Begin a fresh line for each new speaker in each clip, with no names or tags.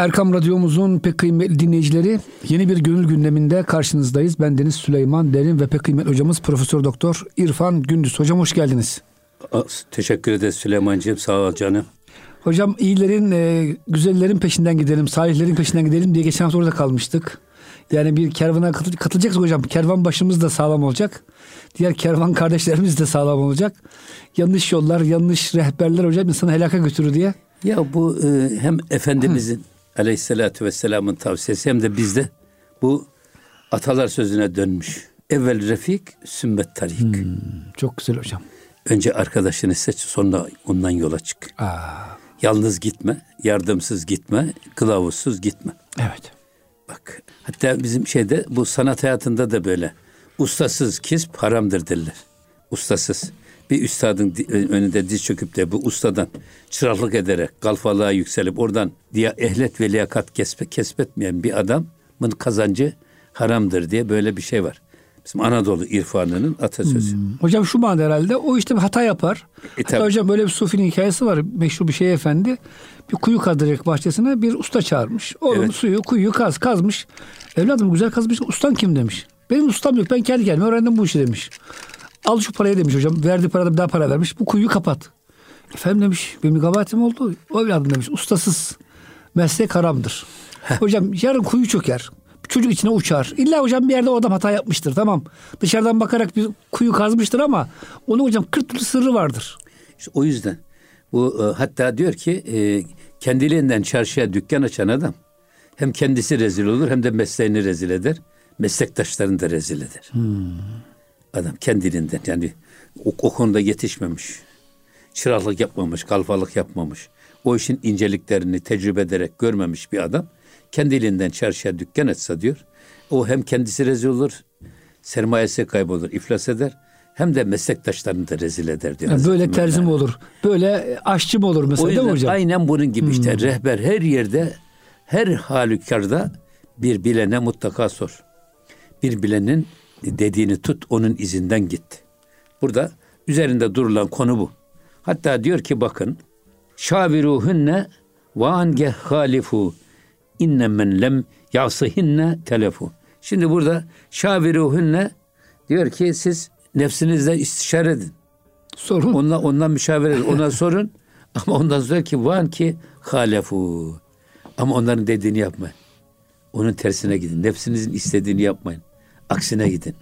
Erkam Radyomuzun pek kıymetli dinleyicileri yeni bir gönül gündeminde karşınızdayız. Ben Deniz Süleyman Derin ve pek kıymetli hocamız Profesör Doktor İrfan Gündüz. Hocam hoş geldiniz.
Teşekkür ederiz Süleyman'cığım sağ ol canım.
Hocam iyilerin, e, güzellerin peşinden gidelim, salihlerin peşinden gidelim diye geçen hafta orada kalmıştık. Yani bir kervana katıl katılacağız hocam. Kervan başımız da sağlam olacak. Diğer kervan kardeşlerimiz de sağlam olacak. Yanlış yollar, yanlış rehberler hocam insanı helaka götürür diye.
Ya bu e, hem Efendimizin Hı. aleyhissalatü vesselamın tavsiyesi hem de bizde bu atalar sözüne dönmüş. Evvel refik, sümmet tarik. Hmm,
çok güzel hocam.
Önce arkadaşını seç sonra ondan yola çık. Aa. Yalnız gitme, yardımsız gitme, kılavuzsuz gitme.
Evet.
Bak hatta bizim şeyde bu sanat hayatında da böyle. Ustasız kisp haramdır derler. Ustasız. Bir üstadın önünde diz çöküp de bu ustadan çıraklık ederek kalfalığa yükselip oradan diye ehlet ve liyakat kesbe, kesbetmeyen bir adamın kazancı haramdır diye böyle bir şey var. Bizim Anadolu irfanının atasözü. Hmm.
Hocam şu manada herhalde o işte bir hata yapar. E, Hatta hocam böyle bir sufinin hikayesi var. Meşhur bir şey efendi. Bir kuyu kazdıracak bahçesine bir usta çağırmış. Oğlum evet. suyu kuyuyu kaz kazmış. Evladım güzel kazmış. Ustan kim demiş. Benim ustam yok. Ben kendi kendime öğrendim bu işi demiş. Al şu parayı demiş hocam. Verdi parada bir daha para vermiş. Bu kuyuyu kapat. Efendim demiş. Benim kabahatim oldu. O evladım demiş. Ustasız. Meslek haramdır. hocam yarın kuyu çöker. Çocuk içine uçar. İlla hocam bir yerde o adam hata yapmıştır. Tamam. Dışarıdan bakarak bir kuyu kazmıştır ama onun hocam 40 türlü sırrı vardır.
İşte o yüzden bu e, hatta diyor ki e, kendiliğinden çarşıya dükkan açan adam hem kendisi rezil olur hem de mesleğini rezil eder. Meslektaşlarını da rezil eder. Hmm. Adam kendiliğinden yani o, o konuda yetişmemiş. Çıraklık yapmamış, kalfalık yapmamış. O işin inceliklerini tecrübe ederek görmemiş bir adam kendiliğinden çarşıya dükkan açsa diyor. O hem kendisi rezil olur, sermayesi kaybolur, iflas eder. Hem de meslektaşlarını da rezil eder diyor.
Yani böyle terzi mi olur? Böyle aşçı mı olur mesela o yüzden, değil mi hocam?
Aynen bunun gibi hmm. işte rehber her yerde her halükarda bir bilene mutlaka sor. Bir bilenin dediğini tut, onun izinden git. Burada üzerinde durulan konu bu. Hatta diyor ki bakın şaviruhunne ve ange halifu inne men lem yasihinne telefu. Şimdi burada şaviruhunne diyor ki siz nefsinizle istişare edin.
Sorun.
Ondan, ondan müşavere edin. Ona sorun. Ama ondan sonra ki van ki halefu. Ama onların dediğini yapmayın. Onun tersine gidin. Nefsinizin istediğini yapmayın. Aksine gidin.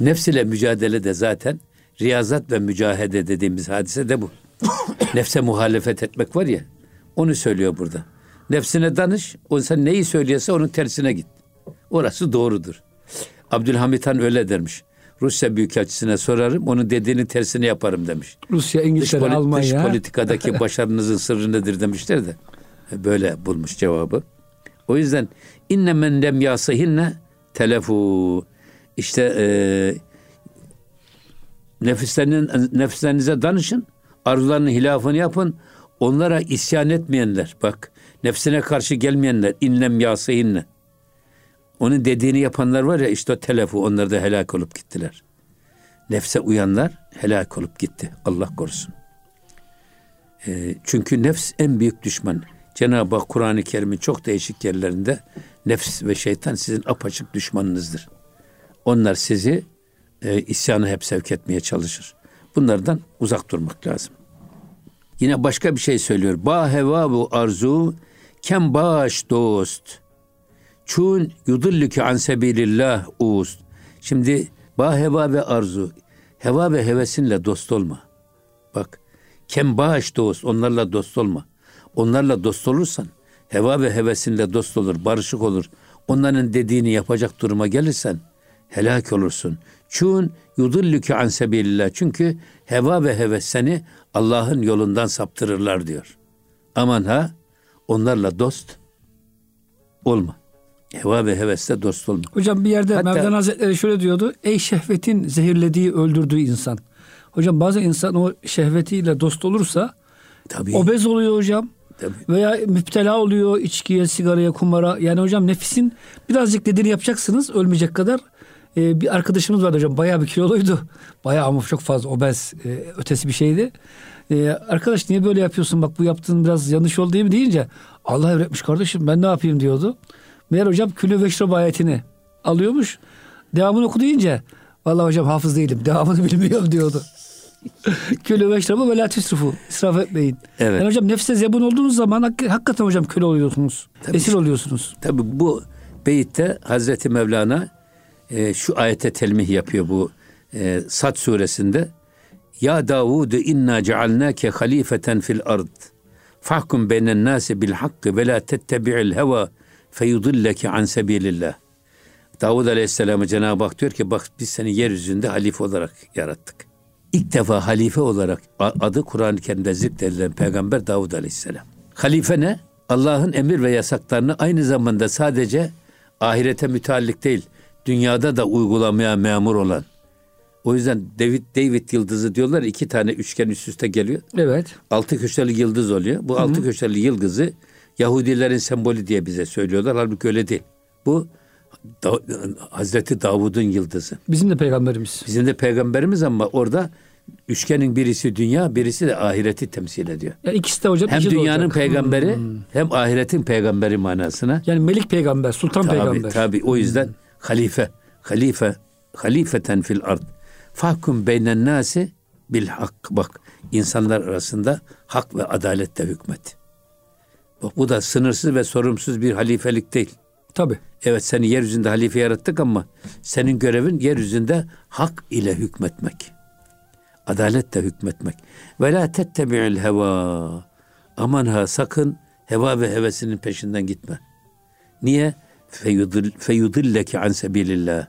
Nefs ile mücadele de zaten riyazat ve mücahede dediğimiz hadise de bu. Nefse muhalefet etmek var ya. Onu söylüyor burada. Nefsine danış. O sen neyi söylüyorsa onun tersine git. Orası doğrudur. Abdülhamit Han öyle dermiş. Rusya Büyükelçisi'ne sorarım, onun dediğini tersini yaparım demiş.
Rusya, İngiltere, dış, Almanya.
Dış politikadaki başarınızın sırrı nedir demişler de. Böyle bulmuş cevabı. O yüzden inne men lem yasihinne telefu. İşte e, nefislerinin, nefislerinize danışın. Arzularının hilafını yapın. Onlara isyan etmeyenler. Bak Nefsine karşı gelmeyenler inlem yasayinle. Onun dediğini yapanlar var ya işte o telefu onlar da helak olup gittiler. Nefse uyanlar helak olup gitti. Allah korusun. E, çünkü nefs en büyük düşman. Cenab-ı Hak Kur'an-ı Kerim'in çok değişik yerlerinde nefs ve şeytan sizin apaçık düşmanınızdır. Onlar sizi e, isyanı hep sevk etmeye çalışır. Bunlardan uzak durmak lazım. Yine başka bir şey söylüyor. Ba heva bu arzu kem baş dost. Çun yudillükü an sebilillah ust. Şimdi ba heva ve arzu. Heva ve hevesinle dost olma. Bak kem baş dost onlarla dost olma. Onlarla dost olursan heva ve hevesinle dost olur, barışık olur. Onların dediğini yapacak duruma gelirsen helak olursun. Çun yudillükü an sebilillah. Çünkü heva ve heves seni Allah'ın yolundan saptırırlar diyor. Aman ha onlarla dost olma. Heva ve hevesle dost olma.
Hocam bir yerde Hatta, Mevlana Hazretleri şöyle diyordu. Ey şehvetin zehirlediği, öldürdüğü insan. Hocam bazen insan o şehvetiyle dost olursa tabii, obez oluyor hocam. Tabii. Veya müptela oluyor içkiye, sigaraya, kumara. Yani hocam nefisin birazcık dediğini yapacaksınız ölmeyecek kadar. Ee, bir arkadaşımız vardı hocam bayağı bir kiloluydu. Bayağı ama çok fazla obez e, ötesi bir şeydi. Ee, arkadaş niye böyle yapıyorsun bak bu yaptığın biraz yanlış oldu değil mi deyince Allah öğretmiş kardeşim ben ne yapayım diyordu. Meğer hocam külü veşrab ayetini alıyormuş. Devamını oku deyince vallahi hocam hafız değilim devamını bilmiyorum diyordu. Külü veşrabı ve la tüsrifu. İsraf etmeyin. Evet. Yani hocam nefse zebun olduğunuz zaman hak, hakikaten hocam köle oluyorsunuz. Tabii, esir oluyorsunuz.
Tabi bu beyitte Hazreti Mevlana e, şu ayete telmih yapıyor bu e, Sad suresinde. Ya Davud inna cealnake halifeten fil ard. Fahkum beynen nasi bil hakkı ve la tettebi'il heva feyudilleke an sebilillah. Davud Aleyhisselam'a Cenab-ı Hak diyor ki bak biz seni yeryüzünde halife olarak yarattık. İlk defa halife olarak adı Kur'an-ı Kerim'de zikredilen peygamber Davud Aleyhisselam. Halife ne? Allah'ın emir ve yasaklarını aynı zamanda sadece ahirete müteallik değil, dünyada da uygulamaya memur olan. O yüzden David David yıldızı diyorlar iki tane üçgen üst üste geliyor.
Evet.
Altı köşeli yıldız oluyor. Bu Hı-hı. altı köşeli yıldızı Yahudilerin sembolü diye bize söylüyorlar. Halbuki öyle değil. Bu da, Hazreti Davud'un yıldızı.
Bizim de peygamberimiz.
Bizim de peygamberimiz ama orada üçgenin birisi dünya, birisi de ahireti temsil ediyor.
Ya ikisi de hocam
hem dünyanın olacak. peygamberi hmm. hem ahiretin peygamberi manasına.
Yani melik peygamber, sultan
tabii,
peygamber.
Tabii o yüzden hmm. Halife, halife, halifeten fil ard. Fahkum beynen nasi bil hak. Bak insanlar arasında hak ve adaletle hükmet. Bak bu da sınırsız ve sorumsuz bir halifelik değil.
Tabi.
Evet seni yeryüzünde halife yarattık ama senin görevin yeryüzünde hak ile hükmetmek. Adaletle hükmetmek. Ve la tettebi'il heva. Aman ha sakın heva ve hevesinin peşinden gitme. Niye? Feyudilleki an sebilillah.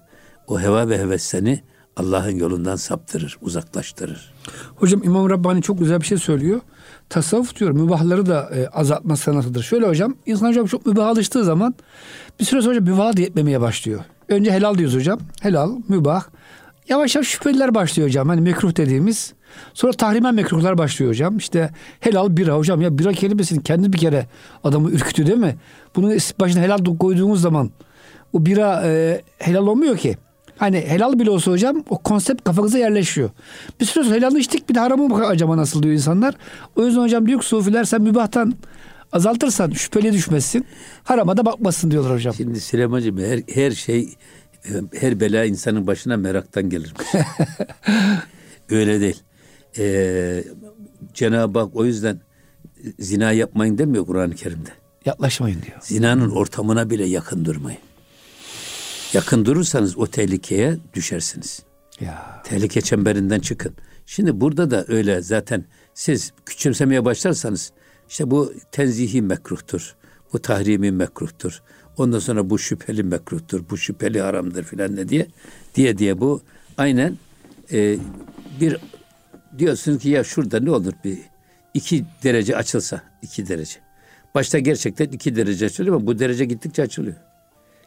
O heva ve heves seni Allah'ın yolundan saptırır, uzaklaştırır.
Hocam İmam Rabbani çok güzel bir şey söylüyor. Tasavvuf diyor mübahları da e, azaltma sanatıdır. Şöyle hocam insan hocam çok mübah alıştığı zaman bir süre sonra mübah da yetmemeye başlıyor. Önce helal diyoruz hocam. Helal, mübah. Yavaş yavaş şüpheliler başlıyor hocam. Hani mekruh dediğimiz. Sonra tahrimen mekruhlar başlıyor hocam. İşte helal bira hocam. Ya bira kelimesinin kendi bir kere adamı ürkütü değil mi? Bunun başına helal koyduğumuz zaman o bira e, helal olmuyor ki. Hani helal bile olsa hocam o konsept kafanıza yerleşiyor. Bir süre sonra helalı içtik bir de haramı mı acaba nasıl diyor insanlar. O yüzden hocam diyor ki sufiler sen mübahtan azaltırsan şüpheli düşmezsin. Harama da bakmasın diyorlar hocam.
Şimdi Süleyman'cığım her, her şey her bela insanın başına meraktan gelir. Öyle değil. Ee, Cenab-ı Hak o yüzden zina yapmayın demiyor Kur'an-ı Kerim'de.
Yaklaşmayın diyor.
Zinanın ortamına bile yakın durmayın. Yakın durursanız o tehlikeye düşersiniz. Ya. Tehlike çemberinden çıkın. Şimdi burada da öyle zaten siz küçümsemeye başlarsanız işte bu tenzihi mekruhtur. Bu tahrimi mekruhtur. Ondan sonra bu şüpheli mekruhtur. Bu şüpheli haramdır filan ne diye diye diye bu aynen e, bir diyorsunuz ki ya şurada ne olur bir iki derece açılsa iki derece. Başta gerçekten iki derece açılıyor ama bu derece gittikçe açılıyor.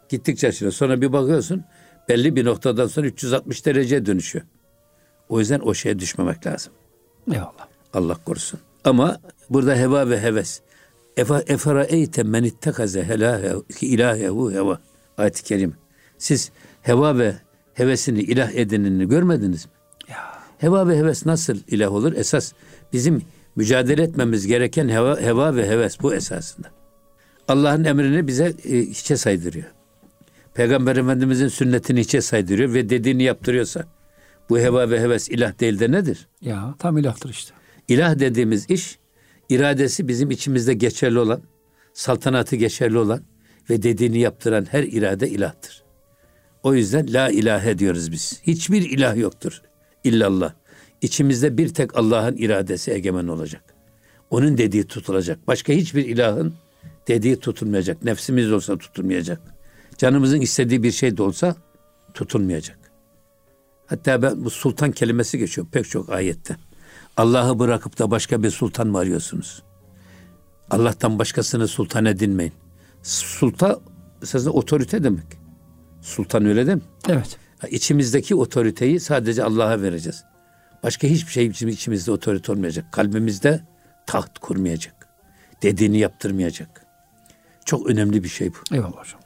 Gittikçe açılıyor. Sonra bir bakıyorsun belli bir noktadan sonra 360 derece dönüşüyor. O yüzden o şeye düşmemek lazım.
Eyvallah.
Allah korusun. Ama burada heva ve heves. Efa efara eyte men ittekaze ilahehu heva. Ayet-i kerim. Siz heva ve hevesini ilah edinini görmediniz mi? Heva ve heves nasıl ilah olur? Esas bizim mücadele etmemiz gereken heva, heva ve heves bu esasında. Allah'ın emrini bize e, hiçe saydırıyor. Peygamber Efendimizin sünnetini hiçe saydırıyor ve dediğini yaptırıyorsa bu heva ve heves ilah değil de nedir?
Ya tam ilahtır işte.
İlah dediğimiz iş iradesi bizim içimizde geçerli olan, saltanatı geçerli olan ve dediğini yaptıran her irade ilahtır. O yüzden la ilahe diyoruz biz. Hiçbir ilah yoktur illallah. İçimizde bir tek Allah'ın iradesi egemen olacak. Onun dediği tutulacak. Başka hiçbir ilahın dediği tutulmayacak. Nefsimiz olsa tutulmayacak. Canımızın istediği bir şey de olsa tutulmayacak. Hatta ben bu sultan kelimesi geçiyor pek çok ayette. Allah'ı bırakıp da başka bir sultan mı arıyorsunuz? Allah'tan başkasını sultan edinmeyin. Sultan esasında otorite demek. Sultan öyle değil mi?
Evet.
İçimizdeki otoriteyi sadece Allah'a vereceğiz. Başka hiçbir şey bizim içimizde otorite olmayacak. Kalbimizde taht kurmayacak. Dediğini yaptırmayacak. Çok önemli bir şey bu.
Eyvallah hocam.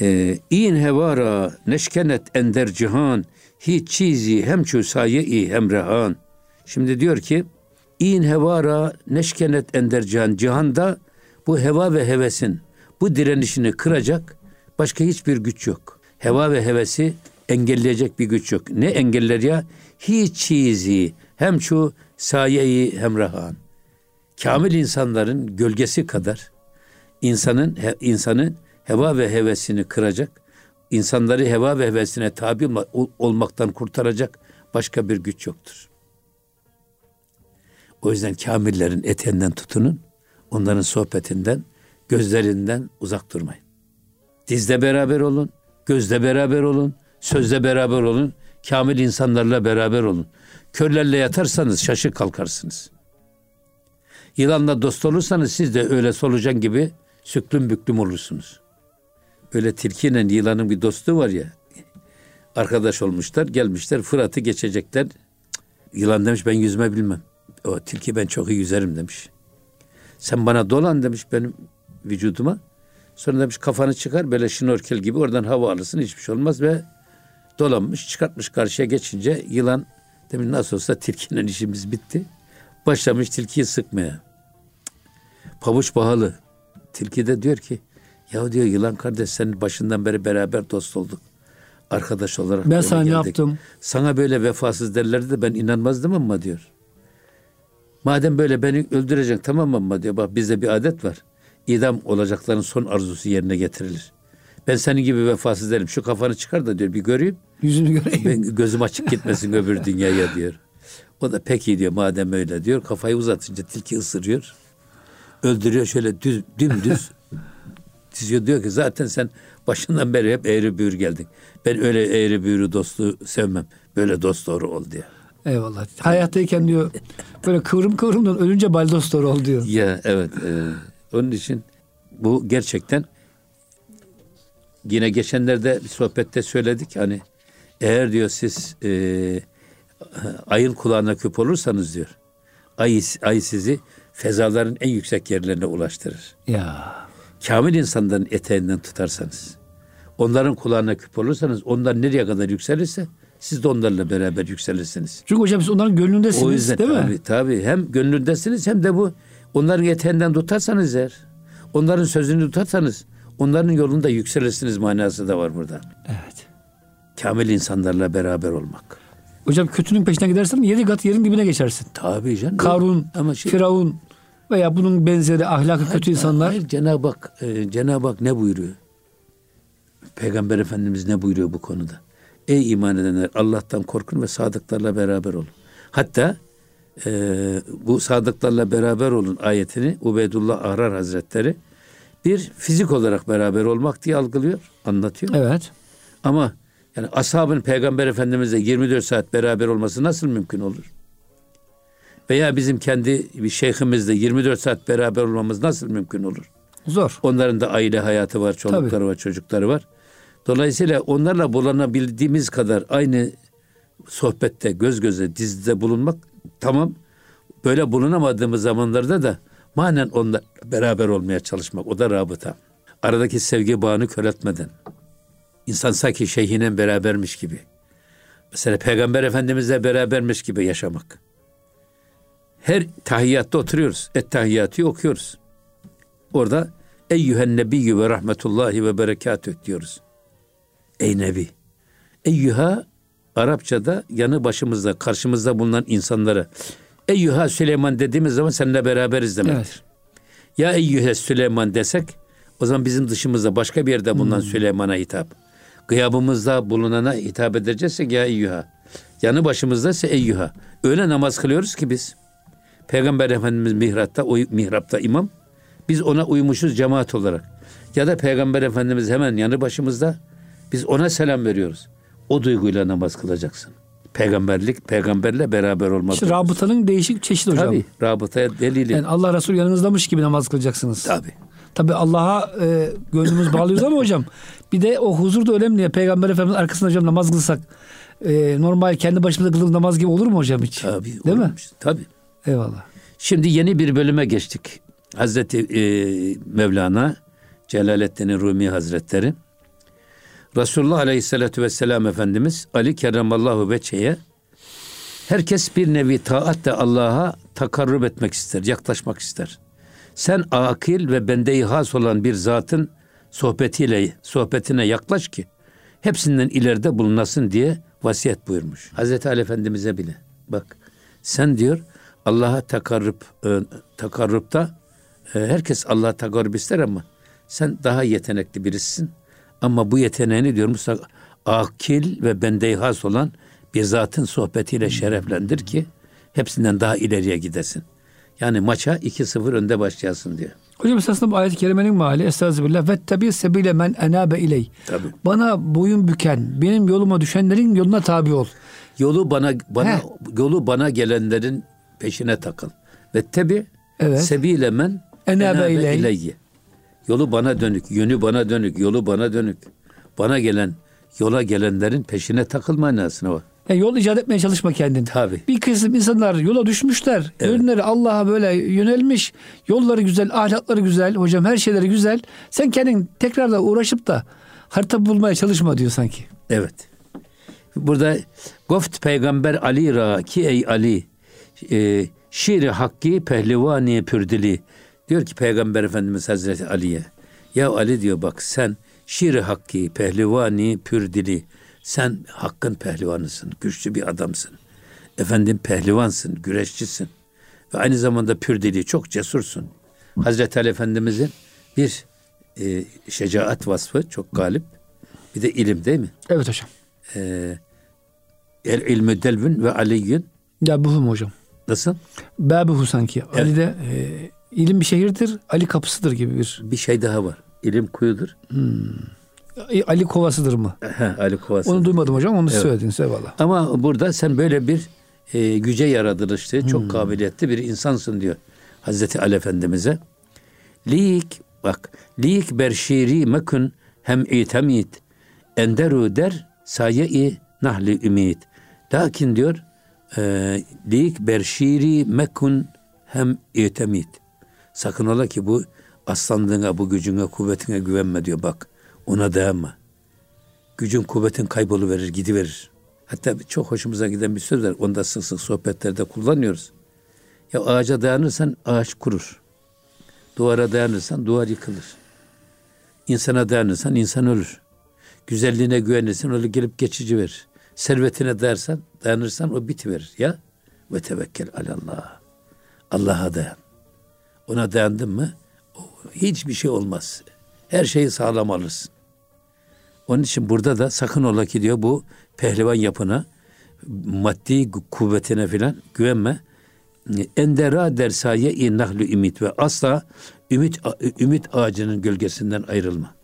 Ee, in hevara neşkenet ender cihan hiç çizi hem çusaye i hem rehan. Şimdi diyor ki İn hevara neşkenet endercan cihanda bu heva ve hevesin bu direnişini kıracak başka hiçbir güç yok. Heva ve hevesi engelleyecek bir güç yok. Ne engeller ya? Hiç çizi hem şu sayeyi hem rahan. Kamil insanların gölgesi kadar insanın insanı heva ve hevesini kıracak, insanları heva ve hevesine tabi olmaktan kurtaracak başka bir güç yoktur. O yüzden kamillerin eteğinden tutunun, onların sohbetinden, gözlerinden uzak durmayın. Dizde beraber olun, gözde beraber olun, sözde beraber olun, kamil insanlarla beraber olun. Körlerle yatarsanız şaşı kalkarsınız. Yılanla dost olursanız siz de öyle solucan gibi süklüm büklüm olursunuz. Öyle tilkiyle yılanın bir dostu var ya. Arkadaş olmuşlar, gelmişler, Fırat'ı geçecekler. Yılan demiş ben yüzme bilmem. O tilki ben çok iyi yüzerim demiş. Sen bana dolan demiş benim vücuduma. Sonra demiş kafanı çıkar böyle şnorkel gibi oradan hava alırsın hiçbir şey olmaz ve dolanmış çıkartmış karşıya geçince yılan demiş nasıl olsa tilkinin işimiz bitti. Başlamış tilkiyi sıkmaya. Pabuç pahalı. Tilki de diyor ki ya diyor yılan kardeş senin başından beri beraber dost olduk. Arkadaş olarak
ben sana geldik. yaptım.
Sana böyle vefasız derlerdi de ben inanmazdım ama diyor. Madem böyle beni öldüreceksin tamam mı ama diyor. Bak bizde bir adet var. İdam olacakların son arzusu yerine getirilir. Ben senin gibi vefasız derim. Şu kafanı çıkar da diyor bir göreyim.
Yüzünü göreyim.
Ben, gözüm açık gitmesin öbür dünyaya diyor. O da peki diyor madem öyle diyor. Kafayı uzatınca tilki ısırıyor. Öldürüyor şöyle düz, dümdüz diziyor. Diyor ki zaten sen başından beri hep eğri büğür geldin. Ben öyle eğri büğrü dostu sevmem. Böyle dost doğru ol diyor.
Eyvallah. Hayattayken diyor böyle kıvrım kıvrımdan ölünce baldos doğru ol diyor.
Ya evet. E, onun için bu gerçekten yine geçenlerde bir sohbette söyledik hani eğer diyor siz e, ayın kulağına küp olursanız diyor ay, ay sizi fezaların en yüksek yerlerine ulaştırır.
Ya.
Kamil insanların eteğinden tutarsanız, onların kulağına küp olursanız, onlar nereye kadar yükselirse siz de onlarla beraber yükselirsiniz.
Çünkü hocam siz onların gönlündesiniz o yüzden, değil
tabii, mi? Tabii hem gönlündesiniz hem de bu onların eteğinden tutarsanız eğer, onların sözünü tutarsanız onların yolunda yükselirsiniz manası da var burada.
Evet.
Kamil insanlarla beraber olmak.
Hocam kötünün peşine gidersen yedi kat yerin dibine geçersin.
Tabii canım.
Karun, Ama şey, Firavun veya bunun benzeri ahlakı hayır, kötü insanlar. Hayır,
Cenab-ı Hak, e, Cenab-ı Hak ne buyuruyor? Peygamber Efendimiz ne buyuruyor bu konuda? Ey iman edenler Allah'tan korkun ve sadıklarla beraber olun. Hatta e, bu sadıklarla beraber olun ayetini Ubeydullah Ahrar Hazretleri bir fizik olarak beraber olmak diye algılıyor, anlatıyor.
Evet.
Ama yani ashabın peygamber efendimizle 24 saat beraber olması nasıl mümkün olur? Veya bizim kendi bir şeyhimizle 24 saat beraber olmamız nasıl mümkün olur?
Zor.
Onların da aile hayatı var, çocukları Tabii. var, çocukları var. Dolayısıyla onlarla bulanabildiğimiz kadar aynı sohbette, göz göze, dizide bulunmak tamam. Böyle bulunamadığımız zamanlarda da manen onunla beraber olmaya çalışmak. O da rabıta. Aradaki sevgi bağını köreltmeden. İnsan sanki şeyhinen berabermiş gibi. Mesela Peygamber Efendimizle berabermiş gibi yaşamak. Her tahiyyatta oturuyoruz. Et tahiyyatı okuyoruz. Orada Eyyühen nebiyyü ve rahmetullahi ve berekatüh diyoruz. Ey Nebi. Eyyüha Arapçada yanı başımızda, karşımızda bulunan insanlara Eyyüha Süleyman dediğimiz zaman seninle beraberiz demektir. Evet. Ya Eyyühe Süleyman desek o zaman bizim dışımızda başka bir yerde bulunan hmm. Süleyman'a hitap. Gıyabımızda bulunana hitap edeceksek ya Eyyüha. Yanı başımızda ise Eyyüha. Öyle namaz kılıyoruz ki biz. Peygamber Efendimiz mihratta, o mihrapta imam. Biz ona uymuşuz cemaat olarak. Ya da Peygamber Efendimiz hemen yanı başımızda. Biz ona selam veriyoruz. O duyguyla namaz kılacaksın. Peygamberlik, peygamberle beraber olmak.
İşte rabıtanın değişik çeşidi hocam.
Tabii, rabıtaya delili.
Yani Allah Resulü yanınızdamış gibi namaz kılacaksınız.
Tabii.
Tabii Allah'a e, gönlümüz bağlıyoruz ama hocam bir de o huzur da önemli. Peygamber Efendimiz arkasında hocam namaz kılsak e, normal kendi başımıza kıldığımız namaz gibi olur mu hocam hiç?
Tabii.
Değil mi?
Tabii.
Eyvallah.
Şimdi yeni bir bölüme geçtik. Hazreti e, Mevlana Celaleddin Rumi Hazretleri Resulullah Aleyhisselatü Vesselam Efendimiz Ali Kerramallahu Veçe'ye herkes bir nevi taat da Allah'a takarrub etmek ister, yaklaşmak ister. Sen akil ve bende has olan bir zatın sohbetiyle sohbetine yaklaş ki hepsinden ileride bulunasın diye vasiyet buyurmuş. Hazreti Ali Efendimiz'e bile. Bak sen diyor Allah'a takarrub e, takarrupta e, herkes Allah'a takarrub ister ama sen daha yetenekli birisin. Ama bu yeteneğini diyor Musa akil ve bende has olan bir zatın sohbetiyle şereflendir ki hepsinden daha ileriye gidesin. Yani maça 2-0 önde başlayasın diyor.
Hocam esasında bu ayet-i kerimenin mali estağfirullah ve tabi sebile men enabe iley. Tabii. Bana boyun büken, benim yoluma düşenlerin yoluna tabi ol.
Yolu bana bana He. yolu bana gelenlerin peşine takıl. Ve tabi evet. sebile men enabe, enabe iley. ileyye. Yolu bana dönük, yönü bana dönük, yolu bana dönük. Bana gelen, yola gelenlerin peşine takılma manasına bak.
Yani yol icat etmeye çalışma kendin.
Tabii.
Bir kısım insanlar yola düşmüşler. Evet. Yönleri Allah'a böyle yönelmiş. Yolları güzel, ahlakları güzel. Hocam her şeyleri güzel. Sen kendin tekrar da uğraşıp da harita bulmaya çalışma diyor sanki.
Evet. Burada Goft Peygamber Ali ra ki ey Ali e, şiiri hakki pehlivani pürdili diyor ki Peygamber Efendimiz Hazreti Ali'ye ya Ali diyor bak sen şiiri hakki pehlivani pürdili sen hakkın pehlivanısın, güçlü bir adamsın. Efendim pehlivansın, güreşçisin. Ve aynı zamanda pür çok cesursun. Hazreti Ali Efendimizin bir e, şecaat vasfı çok galip. Bir de ilim değil mi?
Evet hocam. E,
el ilmü delvün ve aliyyün.
Ya buhum hocam.
Nasıl?
Babuhu sanki. Evet. Ali de e, ilim bir şehirdir, Ali kapısıdır gibi bir.
Bir şey daha var. İlim kuyudur. Hmm.
Ali Kovası'dır mı?
Ali Kovası.
Onu duymadım hocam. Onu evet. söylediniz eyvallah.
Ama burada sen böyle bir e, güce yaratılışlı, çok hmm. kabiliyetli bir insansın diyor Hazreti Ali Efendimiz'e. Lik bak lik berşiri mekun hem itemit enderu der saye-i nahli ümit. Lakin diyor e, lik berşiri mekun hem itemit. Sakın ola ki bu aslandığına, bu gücüne, kuvvetine güvenme diyor bak. Ona dayanma. Gücün kuvvetin kaybolu verir, gidiverir. Hatta çok hoşumuza giden bir söz var. Onu da sık sık sohbetlerde kullanıyoruz. Ya ağaca dayanırsan ağaç kurur. Duvara dayanırsan duvar yıkılır. İnsana dayanırsan insan ölür. Güzelliğine güvenirsen öyle gelip geçici verir. Servetine dayanırsan, dayanırsan o bitiverir. Ya ve tevekkel alallah. Allah'a dayan. Ona dayandın mı hiçbir şey olmaz. Her şeyi sağlam alırsın. Onun için burada da sakın ola ki diyor bu pehlivan yapına, maddi kuvvetine filan güvenme. Endera dersaye innahlu ümit ve asla ümit ümit ağacının gölgesinden ayrılma.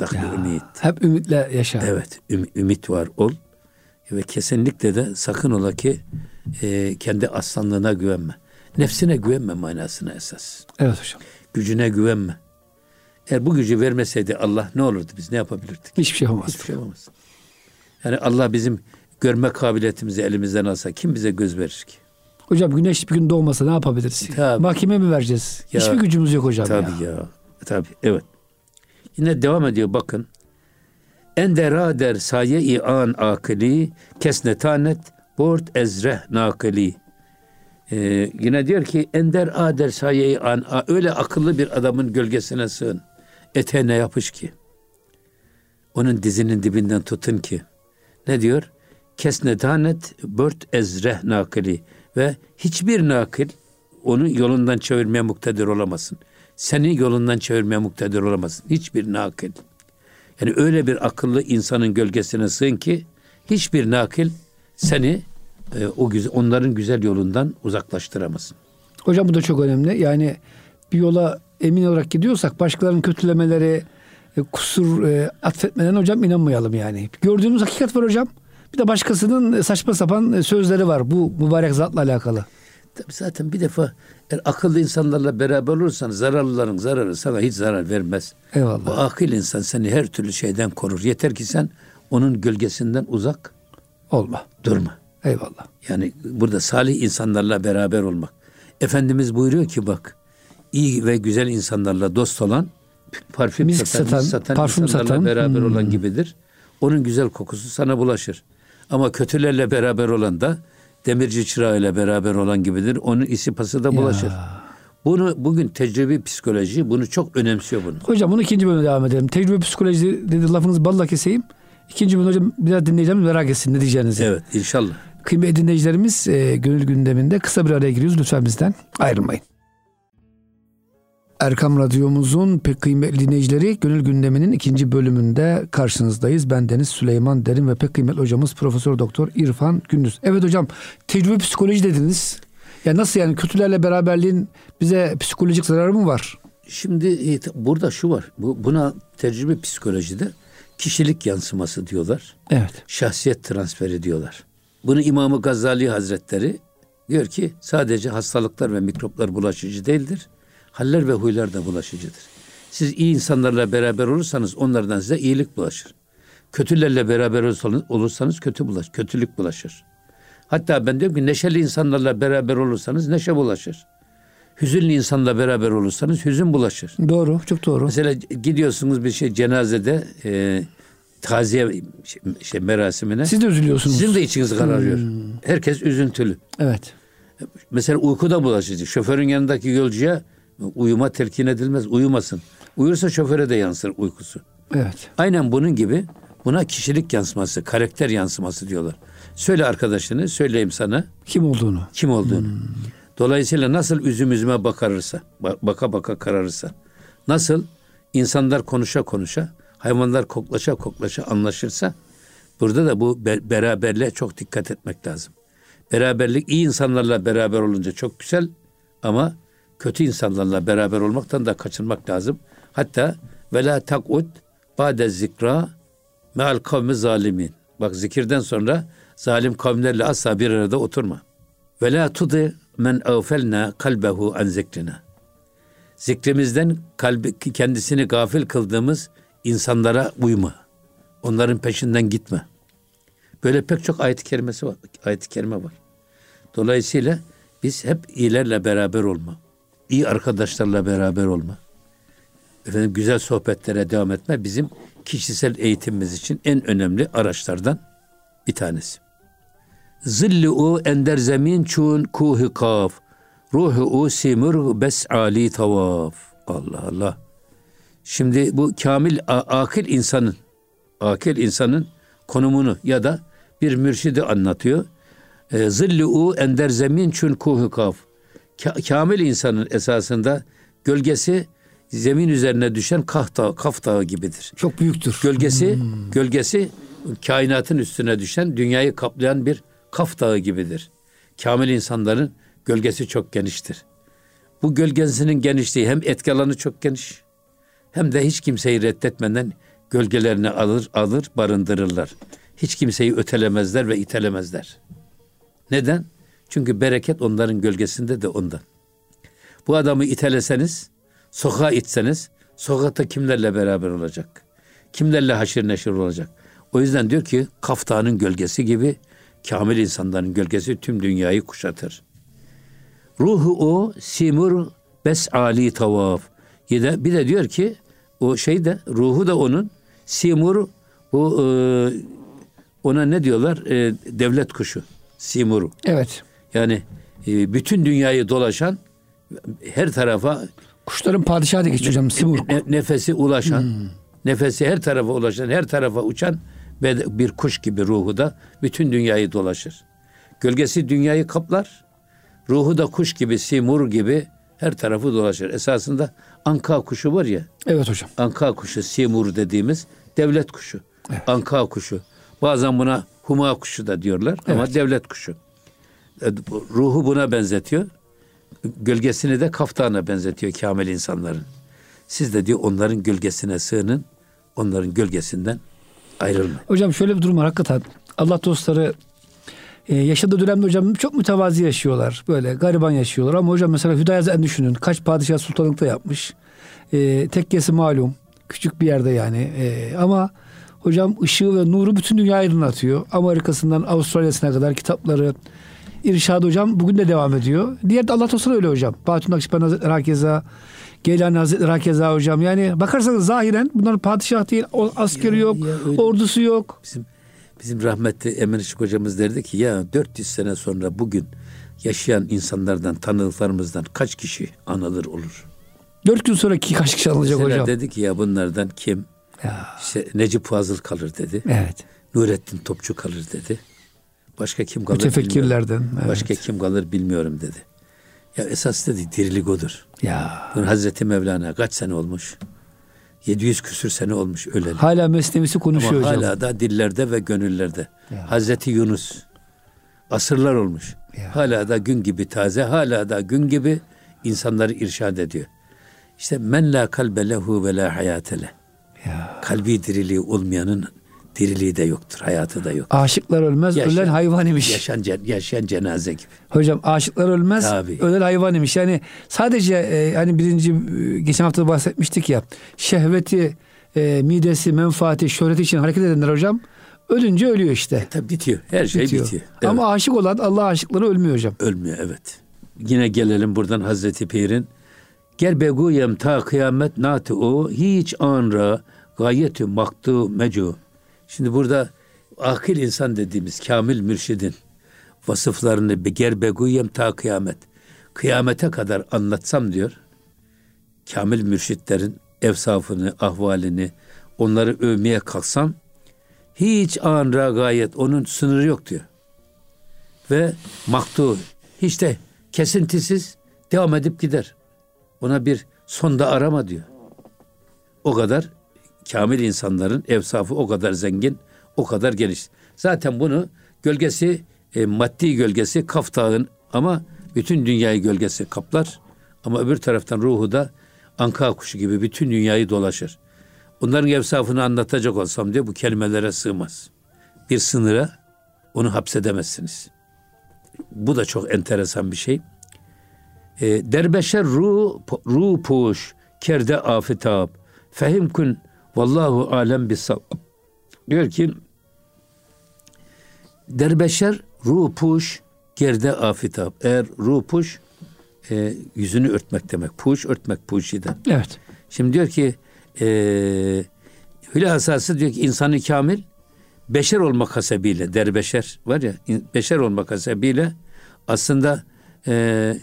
Ya, ümit. Hep ümitle yaşa.
Evet, üm, ümit var ol ve kesinlikle de sakın ola ki e, kendi aslanlığına güvenme. Nefsine güvenme manasına esas.
Evet hocam.
Gücüne güvenme. Eğer bu gücü vermeseydi Allah ne olurdu biz ne yapabilirdik?
Hiçbir şey yapamaz.
Hiçbir şey yapamaz. Yani Allah bizim görme kabiliyetimizi elimizden alsa kim bize göz verir ki?
Hocam güneş bir gün doğmasa ne yapabiliriz? Tabii. Mahkeme mi vereceğiz? Ya, Hiçbir gücümüz yok hocam
tabii ya. ya. Tabii evet. Yine devam ediyor bakın. Ender der saye-i an akili kesnetanet bort ezreh nakili. Ee, yine diyor ki ender ader saye-i an öyle akıllı bir adamın gölgesine sığın eteğine yapış ki. Onun dizinin dibinden tutun ki. Ne diyor? Kesne danet bört ezreh nakili ve hiçbir nakil onu yolundan çevirmeye muktedir olamasın. Seni yolundan çevirmeye muktedir olamasın. Hiçbir nakil. Yani öyle bir akıllı insanın gölgesine sığın ki hiçbir nakil seni e, o güzel, onların güzel yolundan uzaklaştıramasın.
Hocam bu da çok önemli. Yani bir yola emin olarak gidiyorsak başkalarının kötülemeleri, e, kusur e, atfetmeden hocam inanmayalım yani. Gördüğümüz hakikat var hocam. Bir de başkasının saçma sapan e, sözleri var bu mübarek zatla alakalı.
Tabii zaten bir defa eğer akıllı insanlarla beraber olursan zararlıların zararı sana hiç zarar vermez.
Eyvallah.
Bu akıl insan seni her türlü şeyden korur. Yeter ki sen onun gölgesinden uzak
olma.
Durma.
Eyvallah.
Yani burada salih insanlarla beraber olmak. Efendimiz buyuruyor ki bak iyi ve güzel insanlarla dost olan parfüm Misk satan, satan, satan parfüm insanlarla satan. beraber hmm. olan gibidir. Onun güzel kokusu sana bulaşır. Ama kötülerle beraber olan da demirci çırağıyla beraber olan gibidir. Onun isi pası da bulaşır. Ya. Bunu bugün tecrübe psikoloji bunu çok önemsiyor bunu.
Hocam bunu ikinci bölümde devam edelim. Tecrübe psikoloji dedi lafınızı balla keseyim. İkinci bölüm hocam biraz dinleyeceğimiz merak etsin ne diyeceğinizi.
Evet inşallah.
Kıymetli dinleyicilerimiz e, gönül gündeminde kısa bir araya giriyoruz. Lütfen bizden ayrılmayın. Erkam Radyomuzun pek kıymetli dinleyicileri Gönül Gündemi'nin ikinci bölümünde karşınızdayız. Ben Deniz Süleyman Derin ve pek kıymetli hocamız Profesör Doktor İrfan Gündüz. Evet hocam tecrübe psikoloji dediniz. Ya nasıl yani kötülerle beraberliğin bize psikolojik zararı mı var?
Şimdi e, burada şu var. Bu, buna tecrübe psikolojide kişilik yansıması diyorlar.
Evet.
Şahsiyet transferi diyorlar. Bunu İmam-ı Gazali Hazretleri diyor ki sadece hastalıklar ve mikroplar bulaşıcı değildir. Haller ve huylar da bulaşıcıdır. Siz iyi insanlarla beraber olursanız onlardan size iyilik bulaşır. Kötülerle beraber olursanız kötü bulaş, kötülük bulaşır. Hatta ben diyorum ki neşeli insanlarla beraber olursanız neşe bulaşır. Hüzünlü insanla beraber olursanız hüzün bulaşır.
Doğru, çok doğru.
Mesela gidiyorsunuz bir şey cenazede e, taziye şey, şey, merasimine.
Siz de üzülüyorsunuz.
Sizin de içiniz kararıyor. Hmm. Herkes üzüntülü.
Evet.
Mesela uykuda bulaşıcı. Şoförün yanındaki yolcuya uyuma telkin edilmez. Uyumasın. Uyursa şoföre de yansır uykusu.
Evet.
Aynen bunun gibi buna kişilik yansıması, karakter yansıması diyorlar. Söyle arkadaşını, söyleyeyim sana.
Kim olduğunu.
Kim olduğunu. Hmm. Dolayısıyla nasıl üzüm üzüme bakarırsa, baka baka kararırsa, nasıl insanlar konuşa konuşa, hayvanlar koklaşa koklaşa anlaşırsa, burada da bu beraberliğe çok dikkat etmek lazım. Beraberlik iyi insanlarla beraber olunca çok güzel ama kötü insanlarla beraber olmaktan da kaçınmak lazım. Hatta ve la takud ba'de zikra me'al kavmi zalimin. Bak zikirden sonra zalim kavimlerle asla bir arada oturma. Ve la tudi men ağfelna kalbehu an zikrina. Zikrimizden kalbi, kendisini gafil kıldığımız insanlara uyma. Onların peşinden gitme. Böyle pek çok ayet-i kerimesi var. Ayet-i kerime var. Dolayısıyla biz hep iyilerle beraber olma. iyi arkadaşlarla beraber olma. Efendim güzel sohbetlere devam etme bizim kişisel eğitimimiz için en önemli araçlardan bir tanesi. Zilli u ender zemin çun kuhi kaf. Ruhu u simur bes ali tavaf. Allah Allah. Şimdi bu kamil akil insanın akil insanın konumunu ya da bir mürşidi anlatıyor. E, zilli u ender zemin çun kuhi kaf. Kamil insanın esasında gölgesi zemin üzerine düşen kaf dağı, kaf dağı gibidir.
Çok büyüktür.
Gölgesi hmm. gölgesi kainatın üstüne düşen, dünyayı kaplayan bir Kaf Dağı gibidir. Kamil insanların gölgesi çok geniştir. Bu gölgesinin genişliği hem etki alanı çok geniş hem de hiç kimseyi reddetmeden gölgelerini alır alır barındırırlar. Hiç kimseyi ötelemezler ve itelemezler. Neden? Çünkü bereket onların gölgesinde de ondan. Bu adamı iteleseniz, sokağa itseniz, sokakta kimlerle beraber olacak? Kimlerle haşir neşir olacak? O yüzden diyor ki kaftanın gölgesi gibi kamil insanların gölgesi tüm dünyayı kuşatır. Ruhu o simur bes ali tavaf. Bir de, bir de diyor ki o şey de ruhu da onun simur bu e, ona ne diyorlar? E, devlet kuşu. Simuru.
Evet.
Yani e, bütün dünyayı dolaşan her tarafa
kuşların padişahı da geçiyor hocam simur.
Ne, nefesi ulaşan, hmm. nefesi her tarafa ulaşan, her tarafa uçan ve bir kuş gibi ruhu da bütün dünyayı dolaşır. Gölgesi dünyayı kaplar. Ruhu da kuş gibi, simur gibi her tarafı dolaşır. Esasında anka kuşu var ya.
Evet hocam.
Anka kuşu, simur dediğimiz devlet kuşu. Evet. Anka kuşu. Bazen buna huma kuşu da diyorlar evet. ama devlet kuşu. E, ruhu buna benzetiyor. Gölgesini de kaftana benzetiyor kamil insanların. Siz de diyor onların gölgesine sığının. Onların gölgesinden ayrılma.
Hocam şöyle bir durum var hakikaten. Allah dostları e, yaşadığı dönemde hocam çok mütevazi yaşıyorlar. Böyle gariban yaşıyorlar. Ama hocam mesela Hüdayi düşünün. Kaç padişah sultanlıkta yapmış. E, tekkesi malum. Küçük bir yerde yani. E, ama hocam ışığı ve nuru bütün dünyayı aydınlatıyor. Amerika'sından Avustralya'sına kadar kitapları, İrşad hocam bugün de devam ediyor. Diğer de Allah dostları öyle hocam. Bahattin Nakşibendi Hazretleri hakeza, Geylani Hazretleri hakeza hocam. Yani bakarsanız zahiren bunlar padişah değil, askeri yok, ya, ya ordusu yok.
Bizim Bizim rahmetli Emin Işık hocamız derdi ki ya 400 sene sonra bugün yaşayan insanlardan, tanıdıklarımızdan kaç kişi anılır olur?
4 gün sonra ki kaç kişi alınacak
Mesela
hocam?
dedi ki ya bunlardan kim?
Ya.
İşte Necip Fazıl kalır dedi.
Evet.
Nurettin Topçu kalır dedi. Başka kim kalır
Mütefekkirlerden. Evet.
Başka kim kalır bilmiyorum dedi. Ya esas dedi dirilik odur.
Ya.
Bunun Hazreti Mevlana kaç sene olmuş? 700 küsür sene olmuş öleli.
Hala mesnevisi konuşuyor
Ama
hocam.
hala da dillerde ve gönüllerde.
Ya.
Hazreti Yunus asırlar olmuş.
Ya.
Hala da gün gibi taze, hala da gün gibi insanları irşad ediyor. İşte men la kalbe lehu ve la hayatele.
Ya.
Kalbi diriliği olmayanın diriliği de yoktur, hayatı da yok.
Aşıklar ölmez,
Yaşayan-
ölen hayvan imiş.
Yaşayan, yaşayan cenaze gibi.
Hocam aşıklar ölmez,
Tabii.
ölen hayvan imiş. Yani sadece e, hani birinci e, geçen hafta bahsetmiştik ya. Şehveti, e, midesi, menfaati, şöhreti için hareket edenler hocam ölünce ölüyor işte.
Tabii bitiyor. Her şey
Bitiyor.
bitiyor. Evet.
Ama aşık olan Allah aşıkları ölmüyor hocam.
Ölmüyor evet. Yine gelelim buradan Hazreti Pir'in. Gel beguyem ta kıyamet nati o hiç anra gayetü maktu mecu. Şimdi burada akil insan dediğimiz kamil mürşidin vasıflarını bir ger beguyem ta kıyamet. Kıyamete kadar anlatsam diyor. Kamil mürşitlerin evsafını, ahvalini, onları övmeye kalksam hiç anra gayet onun sınırı yok diyor ve maktu hiç de kesintisiz devam edip gider. Ona bir sonda arama diyor. O kadar kamil insanların evsafı o kadar zengin, o kadar geniş. Zaten bunu gölgesi, e, maddi gölgesi Kaf ama bütün dünyayı gölgesi kaplar. Ama öbür taraftan ruhu da anka kuşu gibi bütün dünyayı dolaşır. Onların evsafını anlatacak olsam diyor bu kelimelere sığmaz. Bir sınıra onu hapsedemezsiniz. Bu da çok enteresan bir şey. E, derbeşer ru ru puş kerde afitab fehim kun vallahu alem bis diyor ki derbeşer ru puş gerde afitab. Eğer ru puş e, yüzünü örtmek demek. Puş örtmek puşiden
Evet.
Şimdi diyor ki e, hülasası diyor ki insanı kamil beşer olmak hasebiyle derbeşer var ya beşer olmak hasebiyle aslında e,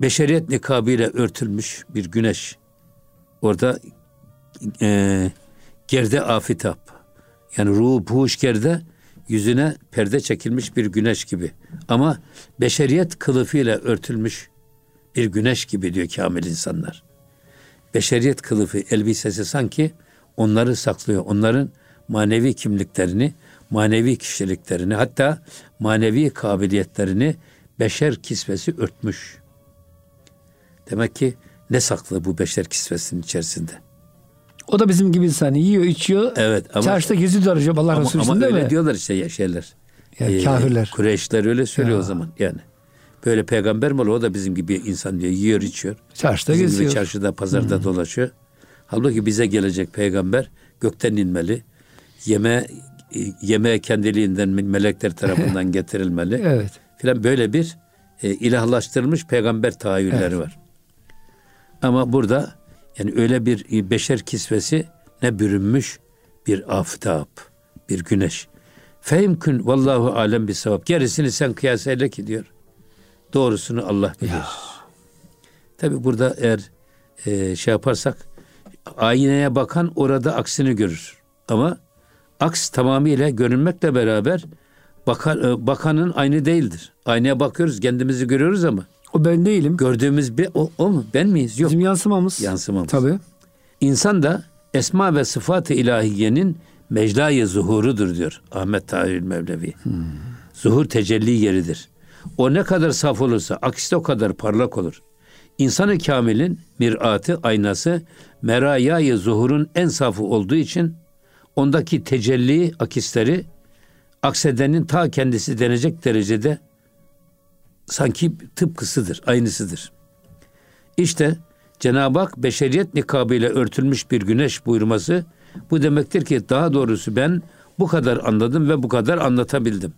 beşeriyet nikabıyla örtülmüş bir güneş orada e, gerde afitap yani ruhu puhuş gerde yüzüne perde çekilmiş bir güneş gibi ama beşeriyet kılıfıyla örtülmüş bir güneş gibi diyor kamil insanlar beşeriyet kılıfı elbisesi sanki onları saklıyor. Onların manevi kimliklerini, manevi kişiliklerini hatta manevi kabiliyetlerini beşer kisvesi örtmüş. Demek ki ne saklı bu beşer kisvesinin içerisinde?
O da bizim gibi insan. Yiyor, içiyor.
Evet ama
Çarşıda geziyor hocam Allah
ama,
Resulü
ama öyle
mi?
diyorlar işte ya şeyler.
Ya kafirler.
Kureyşler öyle söylüyor
Ya.
o zaman yani. Böyle peygamber mi olur? O da bizim gibi insan diyor. Yiyor, içiyor.
Çarşıda
Bizim gibi
geziyor.
çarşıda, pazarda dolaşıyor. Halbuki bize gelecek peygamber gökten inmeli. Yeme yemeğe kendiliğinden melekler tarafından getirilmeli.
Evet.
Filan böyle bir e, ilahlaştırılmış peygamber tahayyülleri var. Ama burada yani öyle bir beşer kisvesi ne bürünmüş bir aftap, bir güneş. Fehimkün vallahu alem bir sevap. Gerisini sen kıyas eyle ki diyor. Doğrusunu Allah bilir. Tabi burada eğer e, şey yaparsak aynaya bakan orada aksini görür. Ama aks tamamıyla görünmekle beraber bakan, e, bakanın aynı değildir. Aynaya bakıyoruz kendimizi görüyoruz ama
O ben değilim.
gördüğümüz bir o, o mu? Ben miyiz? Yok.
Bizim yansımamız.
Yansımamız.
Tabii.
İnsan da esma ve sıfat-ı ilahiyenin meclayı zuhurudur diyor Ahmet Tahir Mevlevi. Zuhur tecelli yeridir. O ne kadar saf olursa aksi o kadar parlak olur. İnsanı kamilin miratı, aynası merayayı zuhurun en safı olduğu için ondaki tecelli akisleri aksedenin ta kendisi denecek derecede sanki tıpkısıdır, aynısıdır. İşte Cenab-ı Hak beşeriyet nikabıyla örtülmüş bir güneş buyurması bu demektir ki daha doğrusu ben bu kadar anladım ve bu kadar anlatabildim.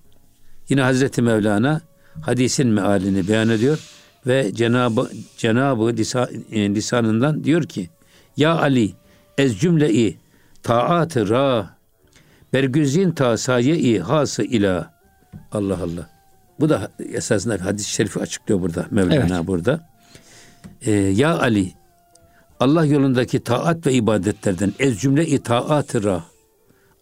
Yine Hazreti Mevlana hadisin mealini beyan ediyor ve Cenab-ı Cenab-ı lisa- e, lisanından diyor ki Ya Ali ez cümle-i taat-ı ra Bergüzin ta saye-i hası ila. Allah Allah. Bu da esasında hadis-i şerifi açıklıyor burada Mevlana evet. burada. Ee, ya Ali Allah yolundaki taat ve ibadetlerden ez cümle itaat ra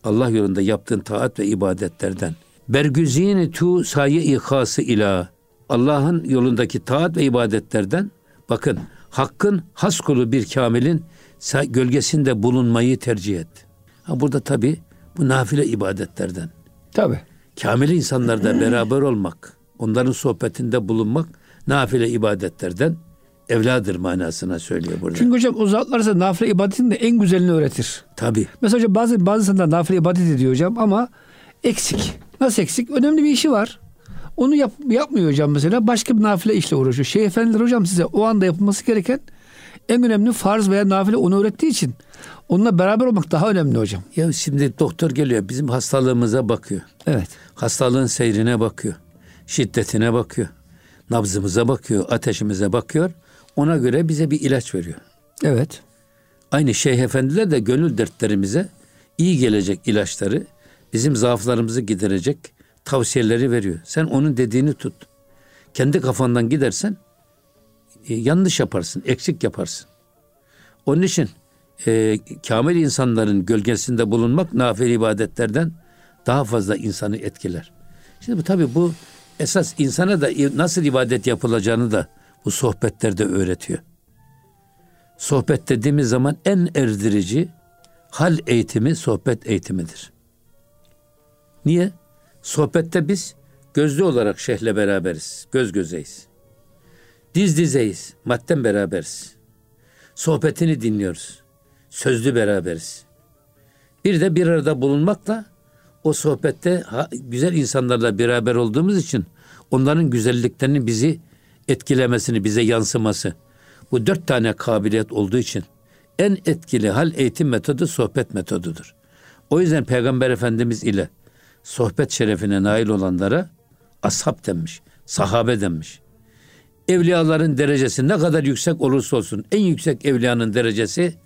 Allah yolunda yaptığın taat ve ibadetlerden bergüzini tu saye ihası ila Allah'ın yolundaki taat ve ibadetlerden bakın hakkın has kulu bir kamilin gölgesinde bulunmayı tercih et. Ha burada tabi bu nafile ibadetlerden.
Tabi.
Kamil insanlarda beraber olmak, onların sohbetinde bulunmak nafile ibadetlerden evladır manasına söylüyor burada.
Çünkü hocam o zatlar nafile ibadetin de en güzelini öğretir.
Tabi.
Mesela hocam bazı bazı insanlar nafile ibadet ediyor hocam ama eksik. Nasıl eksik? Önemli bir işi var. Onu yap, yapmıyor hocam mesela. Başka bir nafile işle uğraşıyor. Şeyh efendiler hocam size o anda yapılması gereken en önemli farz veya nafile onu öğrettiği için onunla beraber olmak daha önemli hocam.
Ya şimdi doktor geliyor bizim hastalığımıza bakıyor.
Evet.
Hastalığın seyrine bakıyor. Şiddetine bakıyor. Nabzımıza bakıyor, ateşimize bakıyor. Ona göre bize bir ilaç veriyor.
Evet.
Aynı Şeyh Efendiler de gönül dertlerimize iyi gelecek ilaçları, bizim zaaflarımızı giderecek tavsiyeleri veriyor. Sen onun dediğini tut. Kendi kafandan gidersen e, yanlış yaparsın, eksik yaparsın. Onun için e, kamil insanların gölgesinde bulunmak nafile ibadetlerden daha fazla insanı etkiler. Şimdi bu tabii bu esas insana da nasıl ibadet yapılacağını da bu sohbetlerde öğretiyor. Sohbet dediğimiz zaman en erdirici hal eğitimi sohbet eğitimidir. Niye? Sohbette biz gözlü olarak şeyhle beraberiz, göz gözeyiz. Diz dizeyiz, madden beraberiz. Sohbetini dinliyoruz. Sözlü beraberiz. Bir de bir arada bulunmakla o sohbette güzel insanlarla beraber olduğumuz için onların güzelliklerini bizi etkilemesini, bize yansıması. Bu dört tane kabiliyet olduğu için en etkili hal eğitim metodu sohbet metodudur. O yüzden Peygamber Efendimiz ile sohbet şerefine nail olanlara ashab denmiş, sahabe denmiş. Evliyaların derecesi ne kadar yüksek olursa olsun en yüksek evliyanın derecesi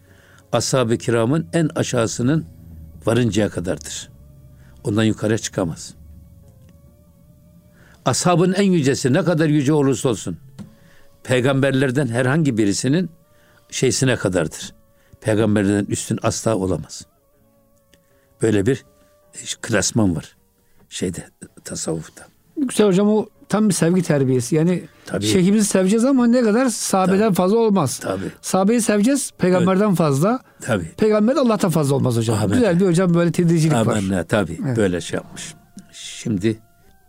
ashab-ı kiramın en aşağısının varıncaya kadardır. Ondan yukarı çıkamaz. Ashabın en yücesi ne kadar yüce olursa olsun peygamberlerden herhangi birisinin şeysine kadardır. Peygamberlerden üstün asla olamaz. Böyle bir klasman var şeyde tasavvufta.
Güzel hocam o tam bir sevgi terbiyesi. Yani Tabii. şeyhimizi seveceğiz ama ne kadar sahabeden Tabii. fazla olmaz.
Tabii.
Sahabeyi seveceğiz peygamberden evet. fazla.
Tabii.
Peygamber Allah'tan fazla olmaz hocam. Amen. Güzel bir hocam böyle tedricilik Amen. var.
Tabii evet. böyle şey yapmış. Şimdi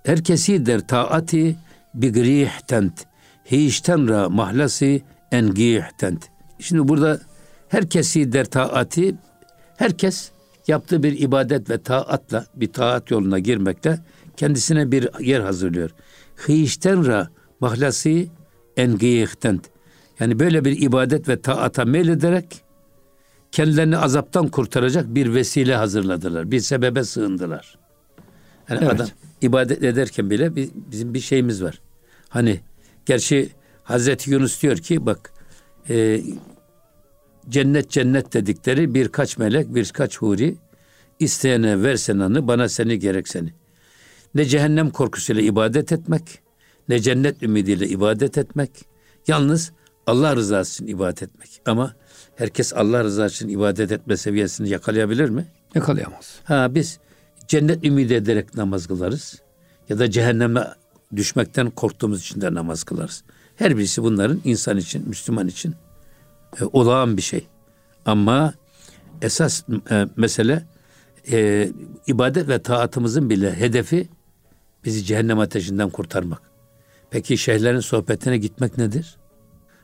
herkesi der taati bi grihtent hişten ra mahlasi en gihtent. Şimdi burada herkesi der taati herkes yaptığı bir ibadet ve taatla bir taat yoluna girmekte kendisine bir yer hazırlıyor. Hişten ra mahlasi en gihtent. Yani böyle bir ibadet ve taata meylederek kendilerini azaptan kurtaracak bir vesile hazırladılar. Bir sebebe sığındılar. Yani evet. adam ibadet ederken bile bizim bir şeyimiz var. Hani gerçi Hazreti Yunus diyor ki bak e, cennet cennet dedikleri birkaç melek birkaç huri isteyene versen anı bana seni gerek seni. Ne cehennem korkusuyla ibadet etmek ne cennet ümidiyle ibadet etmek yalnız Allah rızası için ibadet etmek. Ama herkes Allah rızası için ibadet etme seviyesini yakalayabilir mi?
Yakalayamaz.
Ha biz cennet ümidi ederek namaz kılarız. Ya da cehenneme düşmekten korktuğumuz için de namaz kılarız. Her birisi bunların insan için, Müslüman için e, olağan bir şey. Ama esas e, mesele e, ibadet ve taatımızın bile hedefi bizi cehennem ateşinden kurtarmak. Peki şeyhlerin sohbetine gitmek nedir?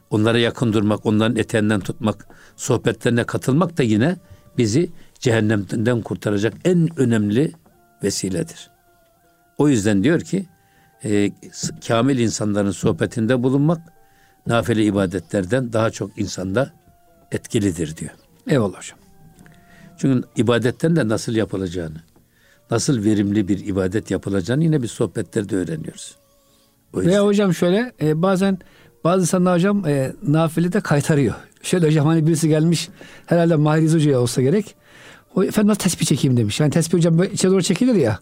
Onlara yakın durmak, onların eteğinden tutmak, sohbetlerine katılmak da yine bizi cehennemden kurtaracak en önemli vesiledir. O yüzden diyor ki e, kamil insanların sohbetinde bulunmak nafile ibadetlerden daha çok insanda etkilidir diyor.
Eyvallah hocam.
Çünkü ibadetten de nasıl yapılacağını, nasıl verimli bir ibadet yapılacağını yine bir sohbetlerde öğreniyoruz.
Veya hocam şöyle e, bazen bazı insanlar hocam e, nafile de kaytarıyor. Şöyle hocam hani birisi gelmiş herhalde Mahiriz Hoca'ya olsa gerek. O efendim nasıl tespih çekeyim demiş. Yani tespih hocam böyle içe doğru çekilir ya.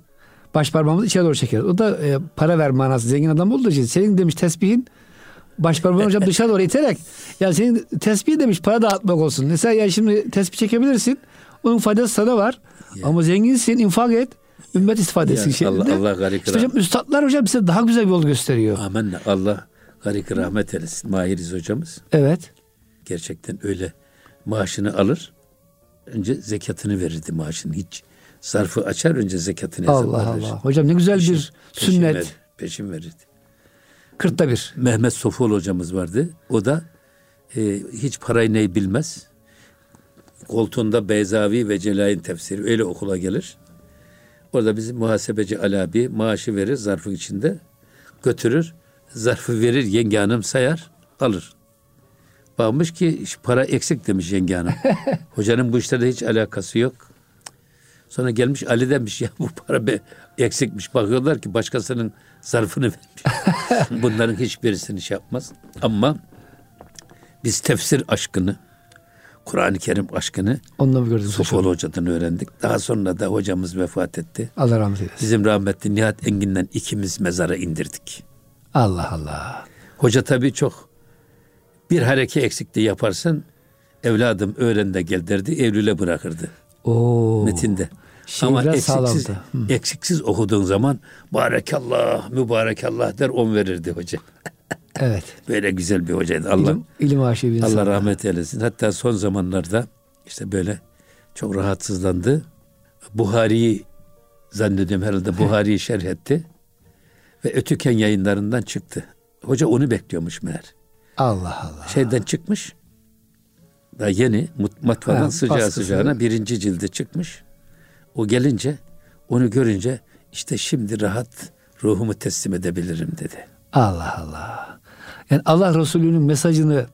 Baş parmağımız içe doğru çekilir. O da e, para ver manası zengin adam olduğu için. Senin demiş tespihin baş parmağını hocam dışa doğru iterek yani senin tespihin demiş para dağıtmak olsun. Mesela ya şimdi tespih çekebilirsin. Onun faydası sana var. Ya. Ama zenginsin infak et. Ümmet istifade etsin şeklinde. Allah, Allah garik işte hocam üstadlar hocam bize daha güzel bir yol gösteriyor.
Amin. Allah garik rahmet eylesin. Mahiriz hocamız.
Evet.
Gerçekten öyle maaşını alır. Önce zekatını verirdi maaşını. Hiç zarfı açar önce zekatını
Allah Allah. Hocam ne güzel peşin, bir sünnet. Peşin,
peşin verirdi.
Kırkta bir.
Mehmet Sofol hocamız vardı. O da e, hiç parayı neyi bilmez. Koltuğunda Beyzavi ve Celal'in tefsiri öyle okula gelir. Orada bizim muhasebeci Ali maaşı verir zarfın içinde. Götürür. Zarfı verir yenge hanım sayar alır. Bakmış ki para eksik demiş yenge hanım. Hocanın bu işlerde hiç alakası yok. Sonra gelmiş Ali demiş ya bu para be eksikmiş. Bakıyorlar ki başkasının zarfını vermiş. Bunların hiçbirisini şey yapmaz. Ama biz tefsir aşkını, Kur'an-ı Kerim aşkını
Ondan gördük
Sofoğlu Hoca'dan öğrendik. Daha sonra da hocamız vefat etti.
Allah rahmet eylesin.
Bizim rahmetli Nihat Engin'den ikimiz mezara indirdik.
Allah Allah.
Hoca tabii çok bir hareke eksikliği yaparsın evladım öğren de gel derdi Eylül'e bırakırdı.
Oo.
Metinde. Ama eksiksiz, eksiksiz okuduğun zaman barekallah, mübarekallah der on verirdi hoca.
Evet.
böyle güzel bir hocaydı. Allah ilim,
ilim aşığı
Allah rahmet eylesin. Hatta son zamanlarda işte böyle çok rahatsızlandı. Buhari'yi zannediyorum herhalde Buhari'yi şerh etti. Ve Ötüken yayınlarından çıktı. Hoca onu bekliyormuş meğer.
Allah Allah.
Şeyden çıkmış. Daha yeni matbaadan sıcağı baskısı. sıcağına birinci cildi çıkmış. O gelince onu görünce işte şimdi rahat ruhumu teslim edebilirim dedi.
Allah Allah. Yani Allah Resulü'nün mesajını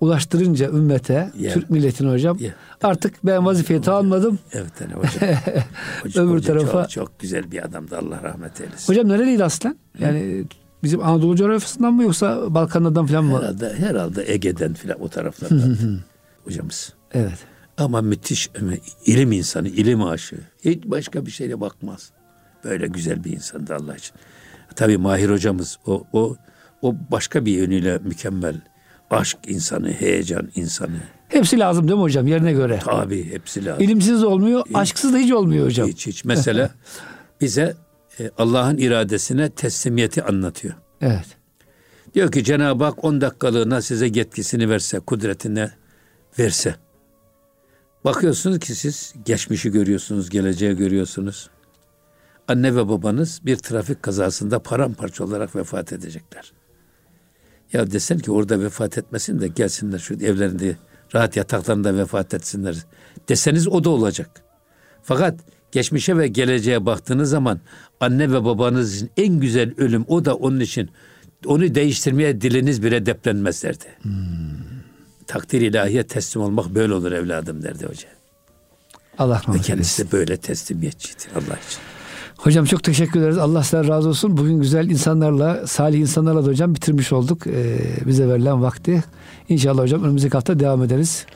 ulaştırınca ümmete, yeah. Türk milletine hocam yeah. artık ben vazifeyi tamamladım.
Evet yani hocam. hocam Öbür tarafa. Çok, çok güzel bir adamdı Allah rahmet eylesin.
Hocam nereliydi aslen? Yani bizim Anadolu coğrafyasından mı yoksa Balkanlardan falan mı?
Herhalde, herhalde Ege'den falan o taraflardan hocamız.
Evet.
Ama müthiş ilim insanı, ilim aşığı. Hiç başka bir şeyle bakmaz. Böyle güzel bir insandı Allah için. Tabii Mahir hocamız o, o, o başka bir yönüyle mükemmel. Aşk insanı, heyecan insanı.
Hepsi lazım değil mi hocam yerine göre?
Tabii hepsi lazım.
İlimsiz olmuyor, hiç, aşksız da hiç olmuyor hocam.
Hiç hiç. Mesela bize e, Allah'ın iradesine teslimiyeti anlatıyor.
Evet.
Diyor ki Cenab-ı Hak 10 dakikalığına size yetkisini verse, kudretine verse. Bakıyorsunuz ki siz geçmişi görüyorsunuz, geleceği görüyorsunuz. Anne ve babanız bir trafik kazasında paramparça olarak vefat edecekler. Ya desen ki orada vefat etmesin de gelsinler şu evlerinde rahat yataklarında vefat etsinler. Deseniz o da olacak. Fakat geçmişe ve geleceğe baktığınız zaman anne ve babanızın en güzel ölüm o da onun için onu değiştirmeye diliniz bile deplenmez derdi. Hmm. Takdir ilahiye teslim olmak böyle olur evladım derdi hoca.
Allah rahmet eylesin.
Kendisi de böyle teslimiyetçiydi Allah için.
Hocam çok teşekkür ederiz. Allah sizden razı olsun. Bugün güzel insanlarla, salih insanlarla da hocam bitirmiş olduk. Ee, bize verilen vakti. İnşallah hocam önümüzdeki hafta devam ederiz.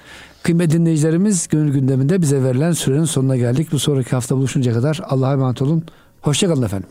Kıymetli dinleyicilerimiz gönül gündeminde bize verilen sürenin sonuna geldik. Bu sonraki hafta buluşunca kadar Allah'a emanet olun. Hoşçakalın efendim.